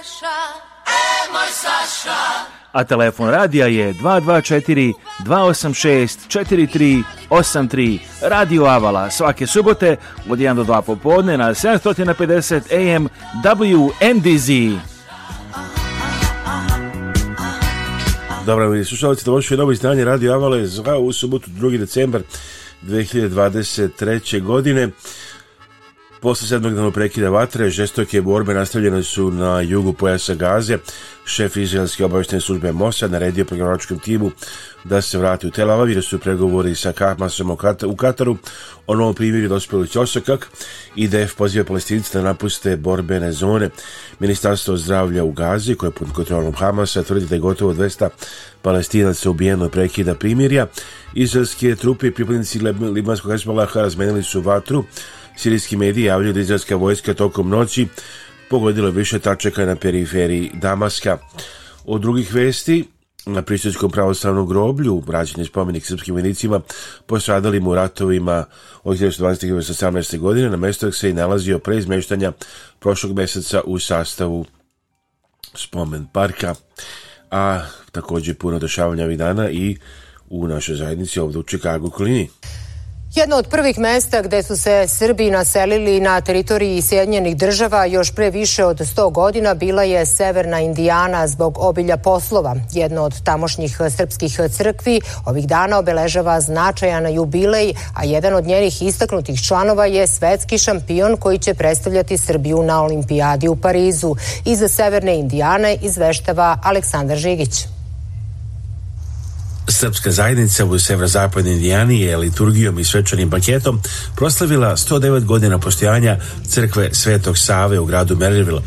Saša, e moj Saša. A telefon radija je 224 286 4383 Radio Avala svake subote od 1 do 2 popodne na 750 AM WNDZ. Dobro, mi slušalci, to je novo izdanje Radio Avale za u subotu 2. decembar 2023. godine. Posle sedmog dana prekida vatre, žestoke borbe nastavljene su na jugu pojasa Gaze. Šef izraelske obavještajne službe mosa naredio pregovoračkom timu da se vrati u Tel Aviv, jer su pregovori sa Hamasom u Kataru o novom primjeru i i IDF poziva palestinci da napuste borbene zone. Ministarstvo zdravlja u Gazi, koje je pod kontrolom Hamasa, tvrdi da je gotovo 200 palestinaca ubijeno prekida primirja. Izraelske trupe i pripadnici Libanskog Hezbalaha razmenili su vatru Sirijski mediji javljaju da izraelska vojska tokom noći pogodila više tačaka na periferiji Damaska. Od drugih vesti, na Prištinskom pravoslavnom groblju vraćen je spomenik srpskim vojnicima postradalim u ratovima od 1912. i 1918. godine na mesto se i nalazio pre izmeštanja prošlog meseca u sastavu spomen parka a također puno dešavanja ovih dana i u našoj zajednici ovdje u Čikagu klini. Jedno od prvih mesta gde su se Srbi naselili na teritoriji Sjedinjenih država još pre više od 100 godina bila je Severna Indijana zbog obilja poslova. Jedno od tamošnjih srpskih crkvi ovih dana obeležava značajan jubilej, a jedan od njenih istaknutih članova je svetski šampion koji će predstavljati Srbiju na olimpijadi u Parizu. Iza Severne Indijane izveštava Aleksandar Žigić. Srpska zajednica u severozapadnoj Indijani je liturgijom i svečanim paketom proslavila 109 godina postojanja crkve Svetog Save u gradu Merivila.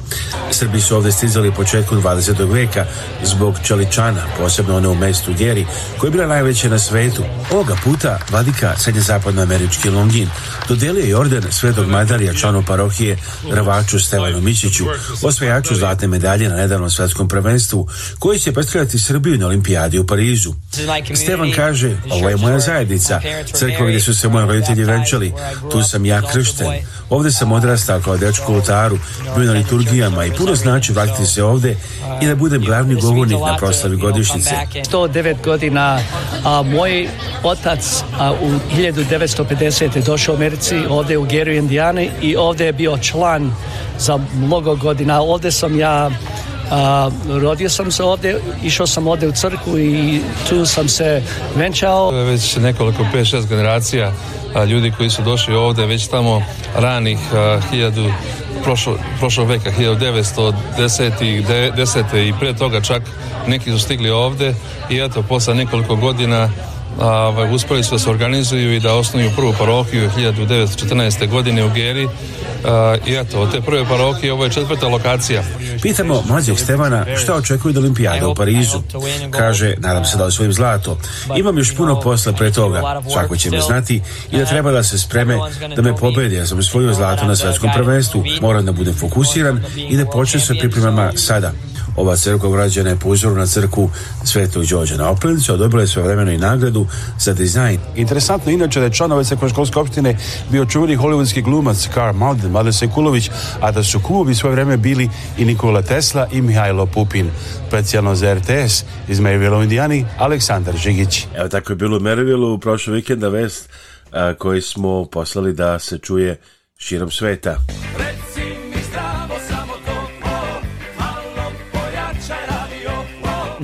Srbi su ovdje stizali početkom 20. veka zbog čeličana, posebno one u mestu Geri, koja je bila najveća na svetu. Ovoga puta vladika Američki Longin dodelio je orden Svetog Madarija članu parohije Rvaču Stevanu Mičiću osvajaču zlatne medalje na nedavnom svjetskom prvenstvu, koji će predstavljati Srbiju na olimpijadi u Parizu. Stefan kaže, ovo je moja zajednica, crkva gdje su se moji roditelji venčali, tu sam ja kršten, ovdje sam odrastao kao dečko u otaru, bio na liturgijama i puno znači vratiti se ovdje i da budem glavni govornik na proslavi godišnjice. 109 godina, a, moj otac a, u 1950. je došao u Americi, ovdje u Geru, Indijani i ovdje je bio član za mnogo godina. Ovdje sam ja a, rodio sam se ovdje, išao sam ovdje u crku i tu sam se venčao. Već nekoliko 5-6 generacija a, ljudi koji su došli ovdje već tamo ranih a, hiljadu prošlog prošlo veka, 1910. i prije toga čak neki su stigli ovdje i eto, posle nekoliko godina a, ovaj, uspeli su da se organizuju i da osnuju prvu parohiju 1914. godine u Geri i eto, od te prve parohije ovo je četvrta lokacija. Pitamo mlađeg Stevana šta očekuje od olimpijade u Parizu. Kaže, nadam se da osvojim zlato. Imam još puno posla pre toga. Svako će me znati i da treba da se spreme da me pobedi. Ja sam osvojio zlato na svjetskom prvenstvu. Moram da budem fokusiran i da počnem sa pripremama sada. Ova crkva urađena je po uzoru na crku Svetog Oplenicu, a dobila je vremeno i nagradu za dizajn. Interesantno inače da je članove školske opštine bio čuveni hollywoodski glumac Karl Malden, Mladen Sekulović, a da su kumovi svoje vreme bili i Nikola Tesla i Mihajlo Pupin. Specijalno za RTS iz Maryville, Indijani, Aleksandar Žigić. Evo tako je bilo u Maryville u prošlom vikenda vest koji smo poslali da se čuje širom sveta.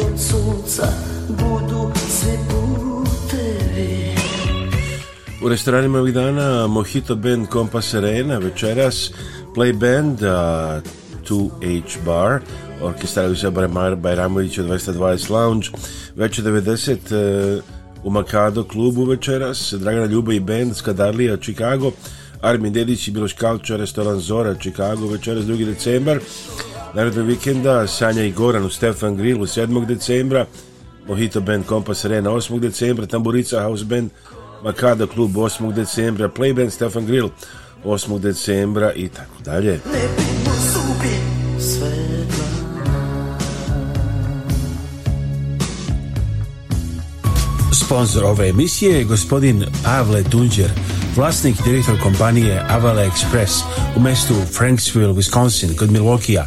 od budu putevi. U restoranima ovih dana Mojito Band Kompas Serena večeras Play Band uh, 2H Bar orkestra Bajramović od 220 Lounge veće 90 u Makado klubu večeras Dragana Ljuba i band Skadarlija Chicago Armin Dedić i Biloš Kalča restoran Zora Chicago večeras 2. decembar Naredne vikenda Sanja i Goran u Stefan Grillu 7. decembra, Mojito Band Kompas Arena 8. decembra, Tamburica House Band Makada Klub 8. decembra, Play Band Stefan Grill 8. decembra i tako dalje. Sponzor ove emisije je gospodin Pavle Dunđer, vlasnik direktor kompanije Avala Express u mestu Franksville, Wisconsin, kod Milwaukee-a.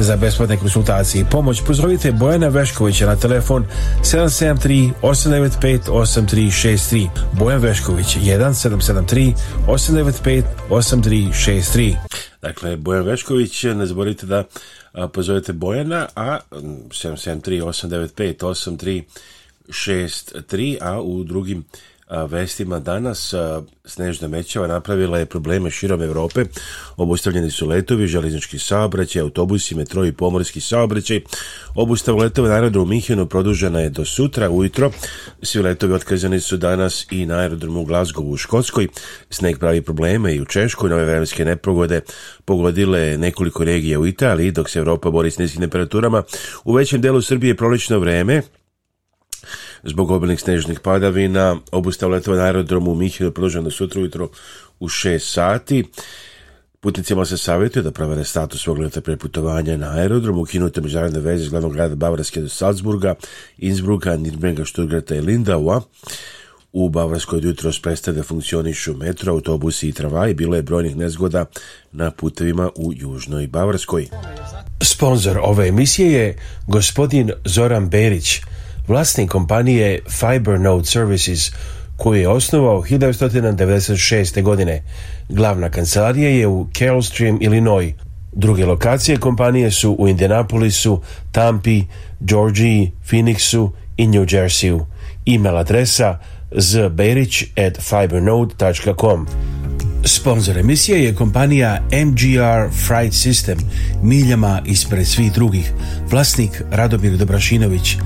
za besplatne konsultacije i pomoć, pozdravite Bojana Veškovića na telefon 773 895 8363. Bojan Vešković 1773 895 8363. Dakle, Bojan Vešković, ne zaboravite da pozovete Bojana, a 773 895 8363, a u drugim vestima danas. Snežna mećava napravila je probleme širom Europe. Obustavljeni su letovi, železnički saobraćaj, autobusi, metro i pomorski saobraćaj. Obustav letova na aerodromu Mihinu produžena je do sutra ujutro. Svi letovi otkazani su danas i na aerodromu u u Škotskoj. Sneg pravi probleme i u Češkoj. Nove vremenske nepogode pogodile nekoliko regija u Italiji, dok se Europa bori s niskim temperaturama. U većem delu Srbije je prolično vreme, zbog obilnih snežnih padavina. obustav letova na aerodromu u je produženo sutra ujutro u 6 sati. Putnicima se savjetuje da provere status svog leta prije putovanja na aerodrom, ukinute međunarodne veze iz glavnog grada Bavarske do Salzburga, Innsbrucka, Nirmenga, Stuttgarta i Lindaua. U Bavarskoj od jutro prestade funkcionišu metro, autobusi i travaj. Bilo je brojnih nezgoda na putevima u Južnoj Bavarskoj. Sponzor ove emisije je gospodin Zoran Berić, vlasnik kompanije Fibernode Services koju je osnovao 1996. godine. Glavna kancelarija je u Kellstream, Illinois. Druge lokacije kompanije su u Indianapolisu, Tampi, Georgiji, Phoenixu i New Jerseyu. E-mail adresa zberić at fibernode.com. Sponzor emisije je kompanija MGR Fright System, miljama ispred svih drugih, vlasnik Radomir Dobrašinović.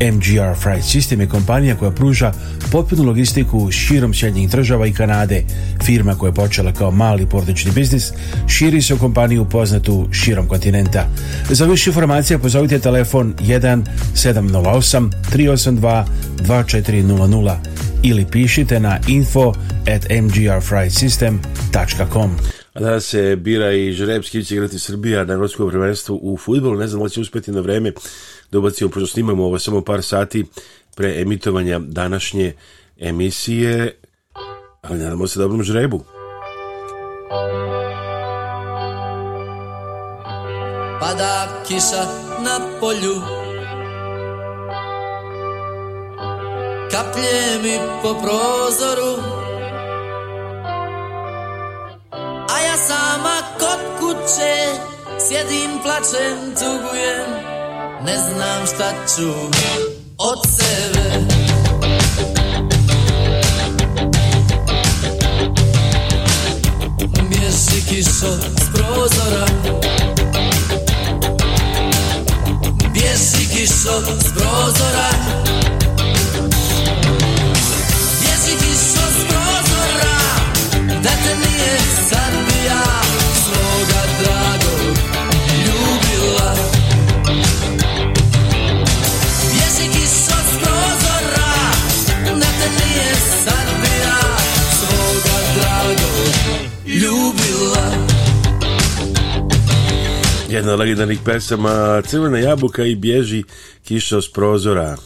MGR Freight System je kompanija koja pruža potpunu logistiku širom Sjedinjenih država i Kanade. Firma koja je počela kao mali portični biznis širi se u kompaniju poznatu širom kontinenta. Za više informacija pozovite telefon 1 708 382 2400 ili pišite na info at mgrfrightsystem.com da se bira i Žrebski će igrati Srbija na Evropskom prvenstvu u futbolu. Ne znam da će uspjeti na vreme da ubacimo, pošto snimamo ovo samo par sati pre emitovanja današnje emisije, ali nadamo se dobrom žrebu. Pada kiša na polju Kaplje mi po prozoru A ja sama kod kuće Sjedim, plačem, tugujem ne znam šta ću od sebe Bježi kišo s prozora Bježi kišo s prozora Bježi kišo s prozora jedna od legendarnih pesama Crvena jabuka i bježi kiša s prozora.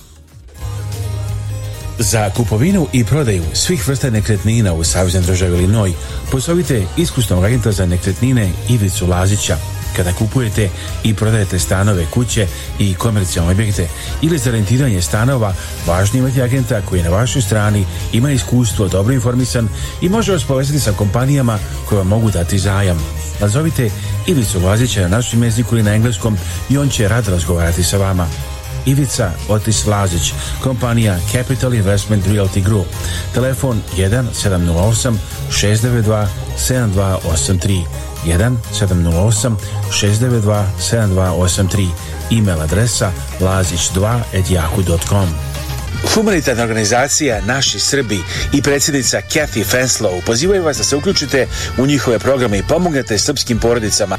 Za kupovinu i prodaju svih vrsta nekretnina u Savjeznoj državi Linoj pozovite iskusnog agenta za nekretnine Ivicu Lazića kada kupujete i prodajete stanove, kuće i komercijalne objekte ili za rentiranje stanova, važno imati agenta koji je na vašoj strani, ima iskustvo, dobro informisan i može vas povezati sa kompanijama koje vam mogu dati zajam. Nazovite Ivicu Vlazića na našem jeziku ili na engleskom i on će rad razgovarati sa vama. Ivica Otis Vlazić, kompanija Capital Investment Realty Group. Telefon 1 708 692 7283. 1 708 692 7283 email adresa lazić2.yahoo.com Humanitarna organizacija Naši Srbi i predsjednica Kathy Fenslow pozivaju vas da se uključite u njihove programe i pomognete srpskim porodicama.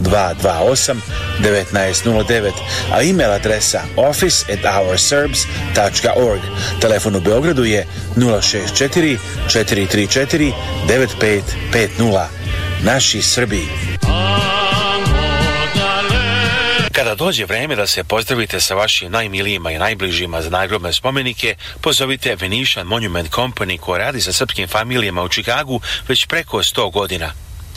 228 1909, a e-mail adresa office at Telefon u Beogradu je 064 434 9550. Naši Srbi. Kada dođe vreme da se pozdravite sa vašim najmilijima i najbližima za najgrobne spomenike, pozovite Venetian Monument Company koja radi sa srpskim familijama u Čikagu već preko 100 godina.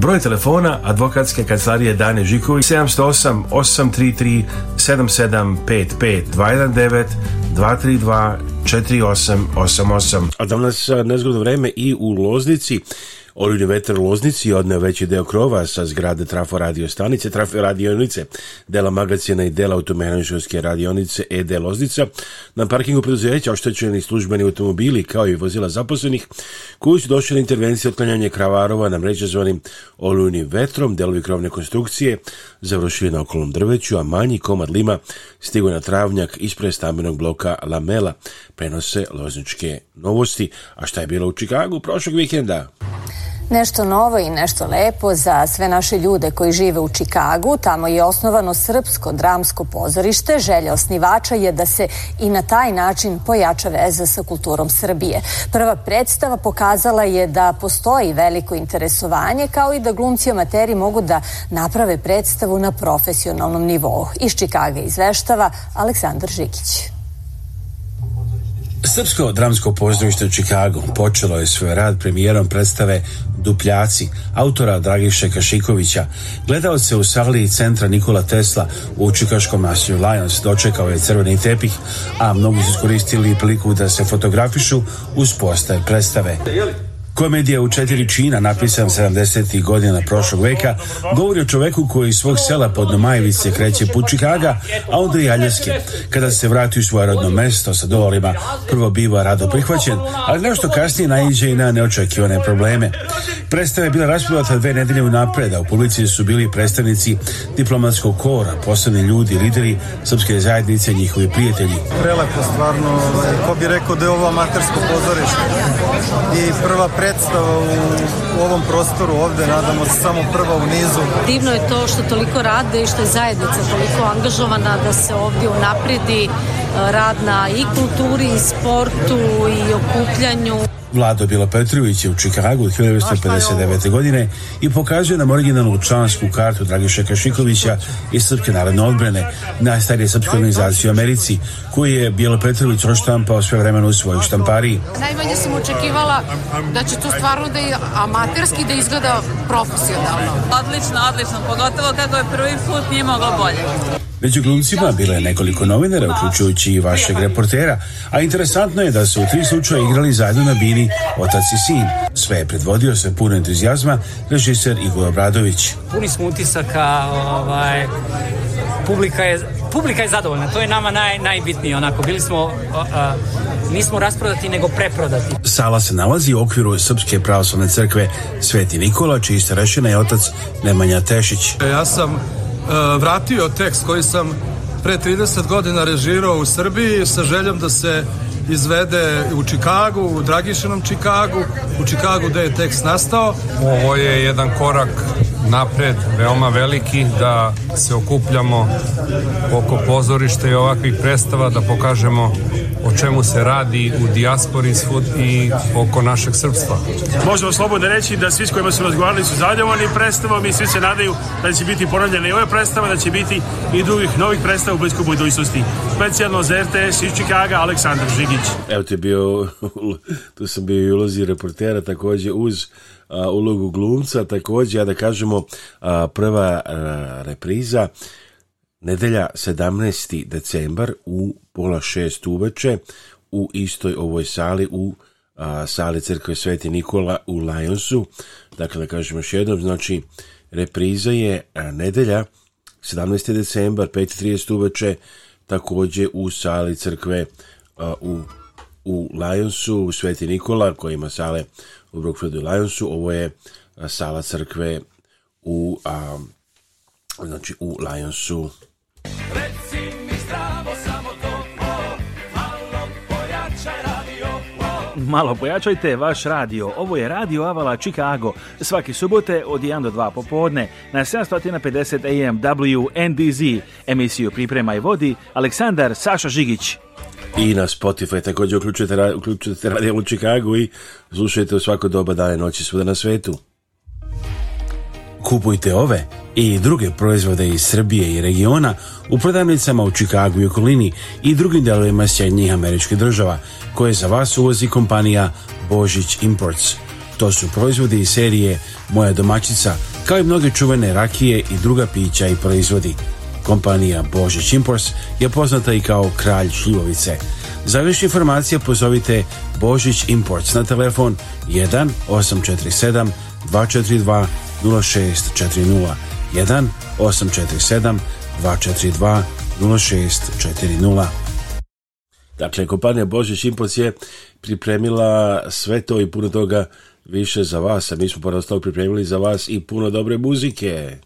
Broj telefona advokatske kancelarije Dane Žiković 708 833 7755 219 232 4888. A danas nezgodno vreme i u Loznici Olujni vetar u Loznici odneo veći deo krova sa zgrade trafo radio stanice, traforadionice, dela magazina i dela automehaničarske radionice ED Loznica. Na parkingu preduzeća oštećeni službeni automobili kao i vozila zaposlenih koji su došli na intervenciju otklanjanje kravarova na mreže zvanim olujnim vetrom, delovi krovne konstrukcije, završio je na okolnom drveću, a manji komad lima stigo na travnjak ispred stambenog bloka Lamela, prenose lozničke novosti. A šta je bilo u Čikagu prošlog vikenda? Nešto novo i nešto lepo za sve naše ljude koji žive u Čikagu. Tamo je osnovano srpsko dramsko pozorište. Želja osnivača je da se i na taj način pojača veza sa kulturom Srbije. Prva predstava pokazala je da postoji veliko interesovanje kao i da glumci amateri mogu da naprave predstavu na profesionalnom nivou. Iz Čikaga izveštava Aleksandar Žikić. Srpsko dramsko pozdravište u Čikagu počelo je svoj rad premijerom predstave Dupljaci, autora Dragiše Kašikovića. Gledao se u sali centra Nikola Tesla u čikaškom nasilju Lions, dočekao je crveni tepih, a mnogi su iskoristili priliku da se fotografišu uz postaje predstave. Komedija u četiri čina, napisan 70. godina prošlog veka, govori o čoveku koji iz svog sela pod Nomajevice kreće put Čikaga, a onda i Aljeske. Kada se vrati u svoje rodno mesto sa dolarima, prvo biva rado prihvaćen, ali nešto kasnije naiđe i na neočekivane probleme. Predstava je bila rasprodata dve nedelje u napreda. U publici su bili predstavnici diplomatskog kora, posebni ljudi, lideri srpske zajednice, njihovi prijatelji. Prelepo stvarno, ovaj, ko bi rekao da je ovo amatersko pozorište. I prva pre predstava u ovom prostoru ovdje, nadamo se samo prva u nizu. Divno je to što toliko rade i što je zajednica toliko angažovana da se ovdje unaprijedi eh, rad na i kulturi i sportu i okupljanju. Vlado Bilopetrović je u Čikagu 1959. godine i pokazuje nam originalnu člansku kartu Dragiša Kašikovića iz Srpske narodne odbrane, najstarije srpske organizacije u Americi, koju je Bilopetrović roštampao sve vremena u svojoj štampariji. Najmanje sam očekivala da će to stvarno da je amaterski da izgleda profesionalno. Odlično, odlično, pogotovo kako je prvi put nije moglo bolje. Među glumcima bilo je nekoliko novinara, uključujući i vašeg reportera, a interesantno je da su u tri slučaja igrali zajedno na bini otac i sin. Sve je predvodio se puno entuzijazma režiser Igor Obradović. Puni smo utisaka, ovaj, publika je publika je zadovoljna, to je nama naj, najbitnije onako, bili smo nismo rasprodati nego preprodati Sala se nalazi u okviru Srpske pravoslavne crkve Sveti Nikola, čiji starešina je otac Nemanja Tešić Ja sam E, vratio tekst koji sam pre 30 godina režirao u Srbiji sa željom da se izvede u Čikagu, u Dragišenom Čikagu, u Čikagu gde je tekst nastao. Ovo je jedan korak napred veoma veliki da se okupljamo oko pozorišta i ovakvih predstava da pokažemo o čemu se radi u dijaspori i oko našeg srpstva. Možemo slobodno reći da svi s kojima smo razgovarali su zadovoljni predstavom i svi se nadaju da će biti ponovljene i ove predstave, da će biti i drugih novih predstava u bliskoj budućnosti. Specijalno za RTS iz Čikaga, Aleksandar Žigić. Evo te bio, tu sam bio i ulozi reportera također uz ulogu glumca, također, a da kažemo, prva repriza, nedelja 17. decembar u pola šest uveče u istoj ovoj sali u sali crkve Sveti Nikola u Lajonsu. Dakle, da kažemo još jednom, znači, repriza je nedelja 17. decembar, 5.30 uveče, također u sali crkve u, u Lajonsu, u Sveti Nikola, koji ima sale u Brookfieldu Lionsu, ovo je sala crkve u, a, znači u Lionsu. samo malo Malo pojačajte vaš radio. Ovo je Radio Avala Chicago. Svaki subote od 1 do 2 popodne na 750 AM WNDZ. Emisiju priprema i vodi Aleksandar Saša Žigić. I na Spotify također uključujete, uključujete radio u Čikagu i slušajte u svako doba dana noći svuda na svetu. Kupujte ove i druge proizvode iz Srbije i regiona u prodavnicama u Čikagu i okolini i drugim delovima Sjednjih američkih država koje za vas uvozi kompanija Božić Imports. To su proizvodi iz serije Moja domaćica kao i mnoge čuvene rakije i druga pića i proizvodi. Kompanija Božić Imports je poznata i kao kralj šljivovice. Za više informacije pozovite Božić Imports na telefon 1 847 242 0640 1 847 242 0640 Dakle, kompanija Božić Imports je pripremila sve to i puno toga više za vas, a mi smo pored pripremili za vas i puno dobre muzike.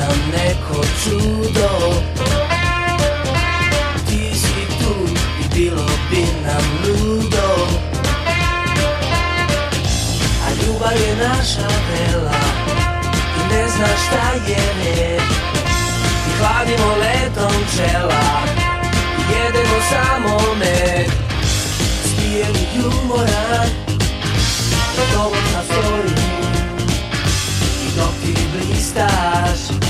sam neko čudo Ti si tu i bilo bi nam ludo A ljubav je naša vela I ne znaš šta je red I hladimo letom čela I jedemo samo med Spijeni jumora, Dovod na stojim I dok ti blistaš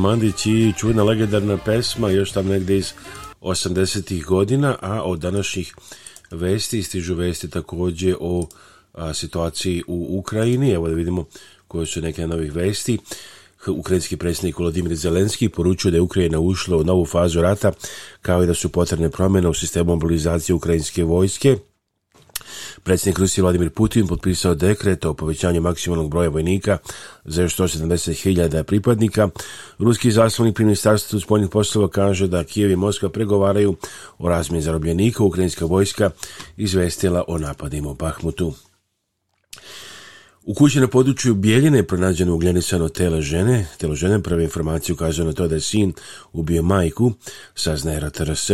Mandić i čuvena legendarna pesma još tam negde iz 80-ih godina, a od današnjih vesti stižu vesti takođe o situaciji u Ukrajini. Evo da vidimo koje su neke novih vesti. Ukrajinski predsjednik Vladimir Zelenski poručuje da je Ukrajina ušla u novu fazu rata, kao i da su potrebne promjene u sistemu mobilizacije ukrajinske vojske – Predsjednik Rusije Vladimir Putin potpisao dekret o povećanju maksimalnog broja vojnika za još 170.000 pripadnika. Ruski zastupnik pri ministarstvu spoljnih poslova kaže da Kijev i Moskva pregovaraju o razmjeni zarobljenika. Ukrajinska vojska izvestila o napadima u Bahmutu. U kući na području Bijeljine je pronađeno ugljenisano tele žene. Telo žene prve informacije ukazuje na to da je sin ubio majku, saznaje RTRS.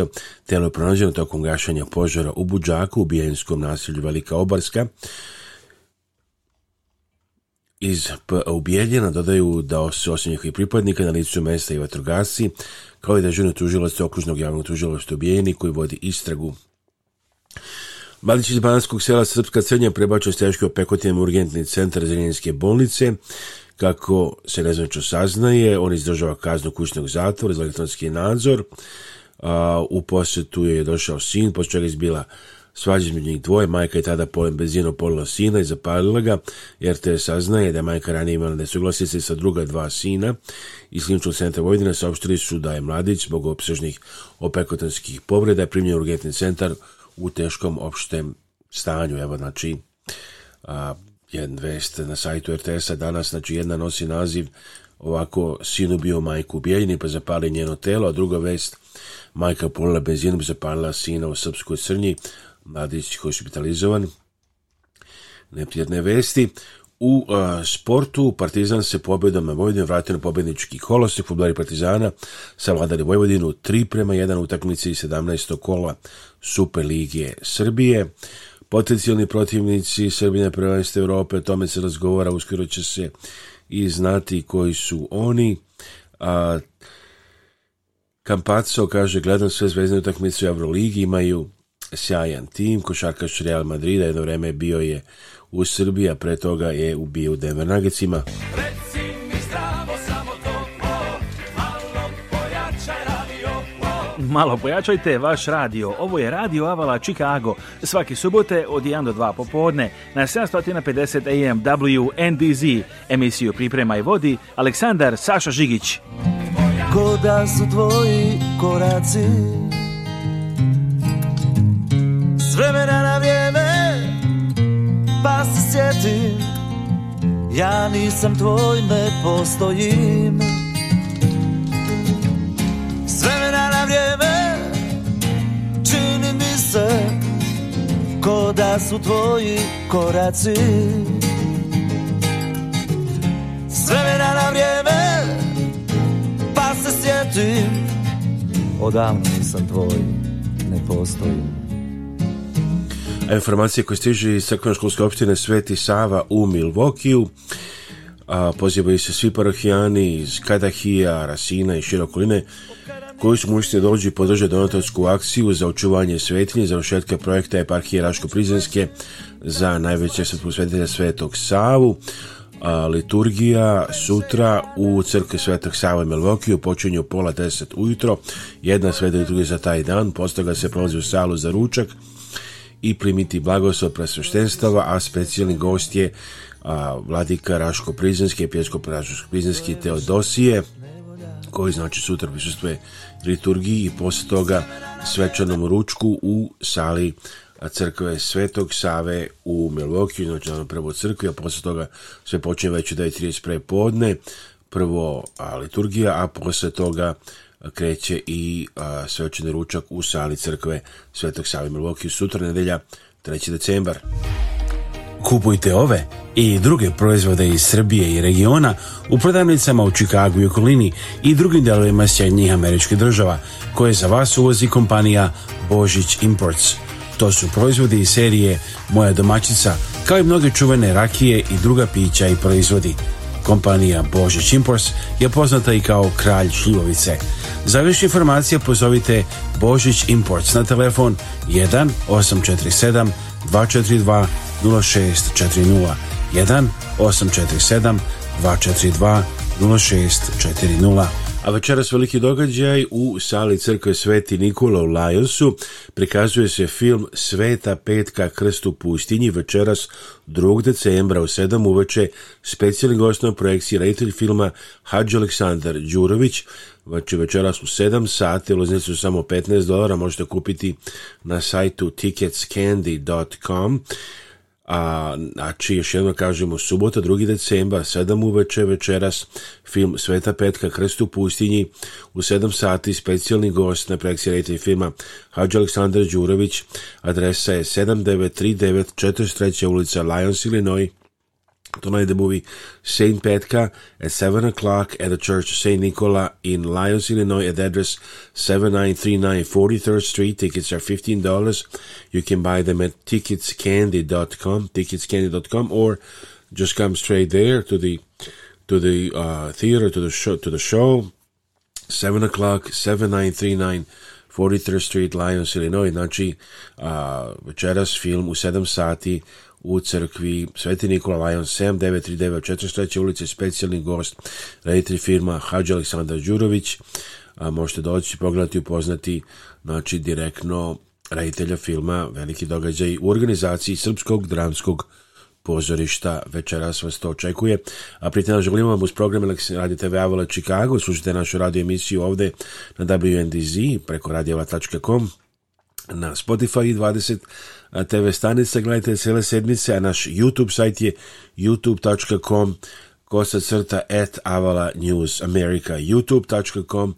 Telo je pronađeno tokom gašanja požara u Buđaku u bijeljinskom naselju Velika Obarska. Iz Bijeljina dodaju da se osim njihovih pripadnika na licu mesta i vatrogasci, kao i žena tužilosti okružnog javnog tužilaštva u Bijeljini koji vodi istragu Mladić iz Bananskog sela Srpska Crnja prebačen s teško urgentni centar Zrinjenske bolnice. Kako se nezvančno saznaje, on izdržava kaznu kućnog zatvora za elektronski nadzor. u posjetu je došao sin, poslije je izbila svađa između njih dvoje. Majka je tada polem benzinu polila sina i zapalila ga, jer te saznaje da je majka ranije imala nesuglasice sa druga dva sina. Iz slimčnog centra Vojvodina saopštili su da je mladić zbog opsežnih opekotanskih povreda primljen u urgentni centar u teškom opštem stanju. Evo, znači, a, jedan vest na sajtu RTS-a danas, znači jedna nosi naziv ovako, sinu bio majku u pa zapali njeno telo, a druga vest, majka polila benzinom, pa zapalila sina u Srpskoj crnji, mladić hospitalizovan, neprijedne vesti. U e, sportu Partizan se pobjedom na Vojvodinu vratio na pobjednički kolosti Futbolari Partizana savladali Vojvodinu 3 prema 1 utakmici 17. kola Superligije Srbije. Potencijalni protivnici Srbine prvenstva Europe, o tome se razgovara, uskoro će se i znati koji su oni. A, Kampaco kaže, gledam sve zvezdne utakmice u Euroligi, imaju sjajan tim, košarkaš Real Madrida, jedno vreme bio je u Srbiji, a pre toga je ubio u Denver Malo pojačajte vaš radio. Ovo je Radio Avala Chicago. Svaki subote od 1 do 2 popodne na 750 AM WNDZ. Emisiju Priprema i vodi Aleksandar Saša Žigić. koda su tvoji koraci S vremena na vrijeme se sjetim Ja nisam tvoj, ne postojim S vremena na vrijeme Čini mi se Ko da su tvoji koraci S vremena na vrijeme Pa se sjetim Odavno nisam tvoj, ne postojim Informacije koje stiže iz crkvenoškolske opštine Sveti Sava u Milvokiju a, pozivaju se svi parohijani iz Kadahija, Rasina i Širokoline koji su mušte dođu i donatorsku akciju za očuvanje svetinje završetka projekta eparhije Raško-Prizinske za najveće svetu svetinje Svetog Savu. liturgija sutra u crkvi Svetog Sava i Milvokiju počinju pola deset ujutro. Jedna sveta liturgija za taj dan, postoga se prolazi u salu za ručak, i primiti blagoslov presveštenstava, a specijalni gost je a, vladika raško Prizanski, i pjesko raško Prizanski Teodosije, koji znači sutra prisustuje liturgiji i poslije toga svečanom ručku u sali crkve Svetog Save u Milvokiju, znači na prvo crkvi, a poslije toga sve počinje već u 9.30 podne prvo a, liturgija, a poslije toga kreće i svečani ručak u sali crkve Svetog Savi Milvokiju sutra nedelja 3. decembar. Kupujte ove i druge proizvode iz Srbije i regiona u prodavnicama u Čikagu i okolini i drugim delovima Sjednjih američkih država koje za vas uvozi kompanija Božić Imports. To su proizvodi iz serije Moja domaćica kao i mnoge čuvene rakije i druga pića i proizvodi. Kompanija Božić Imports je poznata i kao kralj šljivovice. Za više informacije pozovite Božić Imports na telefon 1 847 242 0640 1 847 242 0640 a večeras veliki događaj u sali crkve Sveti Nikola u Lajosu. prikazuje se film Sveta petka krst u pustinji večeras 2. decembra u 7 uveče specijalni na projekciji reditelj filma Hadž Aleksandar Đurović Znači večeras u 7 sati, ulaznicu su samo 15 dolara, možete kupiti na sajtu ticketscandy.com a znači još jedno kažemo subota 2. decembra 7 uveče večeras film Sveta Petka Krst u pustinji u 7 sati specijalni gost na projekciji rejtenj firma Hadži Aleksandar Đurović adresa je 7939 43. ulica Lions, Illinois Tonight the movie St. Petka at 7 o'clock at the Church St. Nicola in Lyons, Illinois at address seven nine three nine forty third Street. Tickets are $15. You can buy them at ticketscandy.com, ticketscandy.com or just come straight there to the to the uh, theater, to the show, to the show. 7 o'clock, 7939 43rd Street, Lyons, Illinois. Znači, uh, večeras film u sati u crkvi Sveti Nikola Lajon 7 939 ulice, specijalni gost reditelj firma hađa Aleksandar Đurović a možete doći pogledati i upoznati znači direktno reditelja filma Veliki događaj u organizaciji Srpskog dramskog pozorišta večeras vas to očekuje. A pritom želimo vam uz program Radio TV Avala Chicago, slušajte našu radio emisiju ovde na WNDZ preko radiova.com na Spotify 20 TV stanica, gledajte cijele sedmice, a naš YouTube sajt je youtube.com kosa crta at Avala America, youtube.com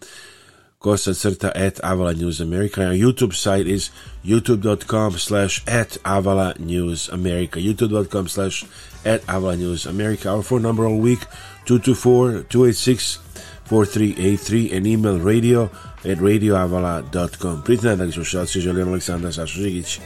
kosa crta at Avala News America. Our YouTube site is youtube.com slash at Avala News America, youtube.com slash at Avala News America. Our phone number all week, 224-286-4383 and email radio at radioavala.com. Priznaj da li slušalci želim Aleksandar Sašužigić.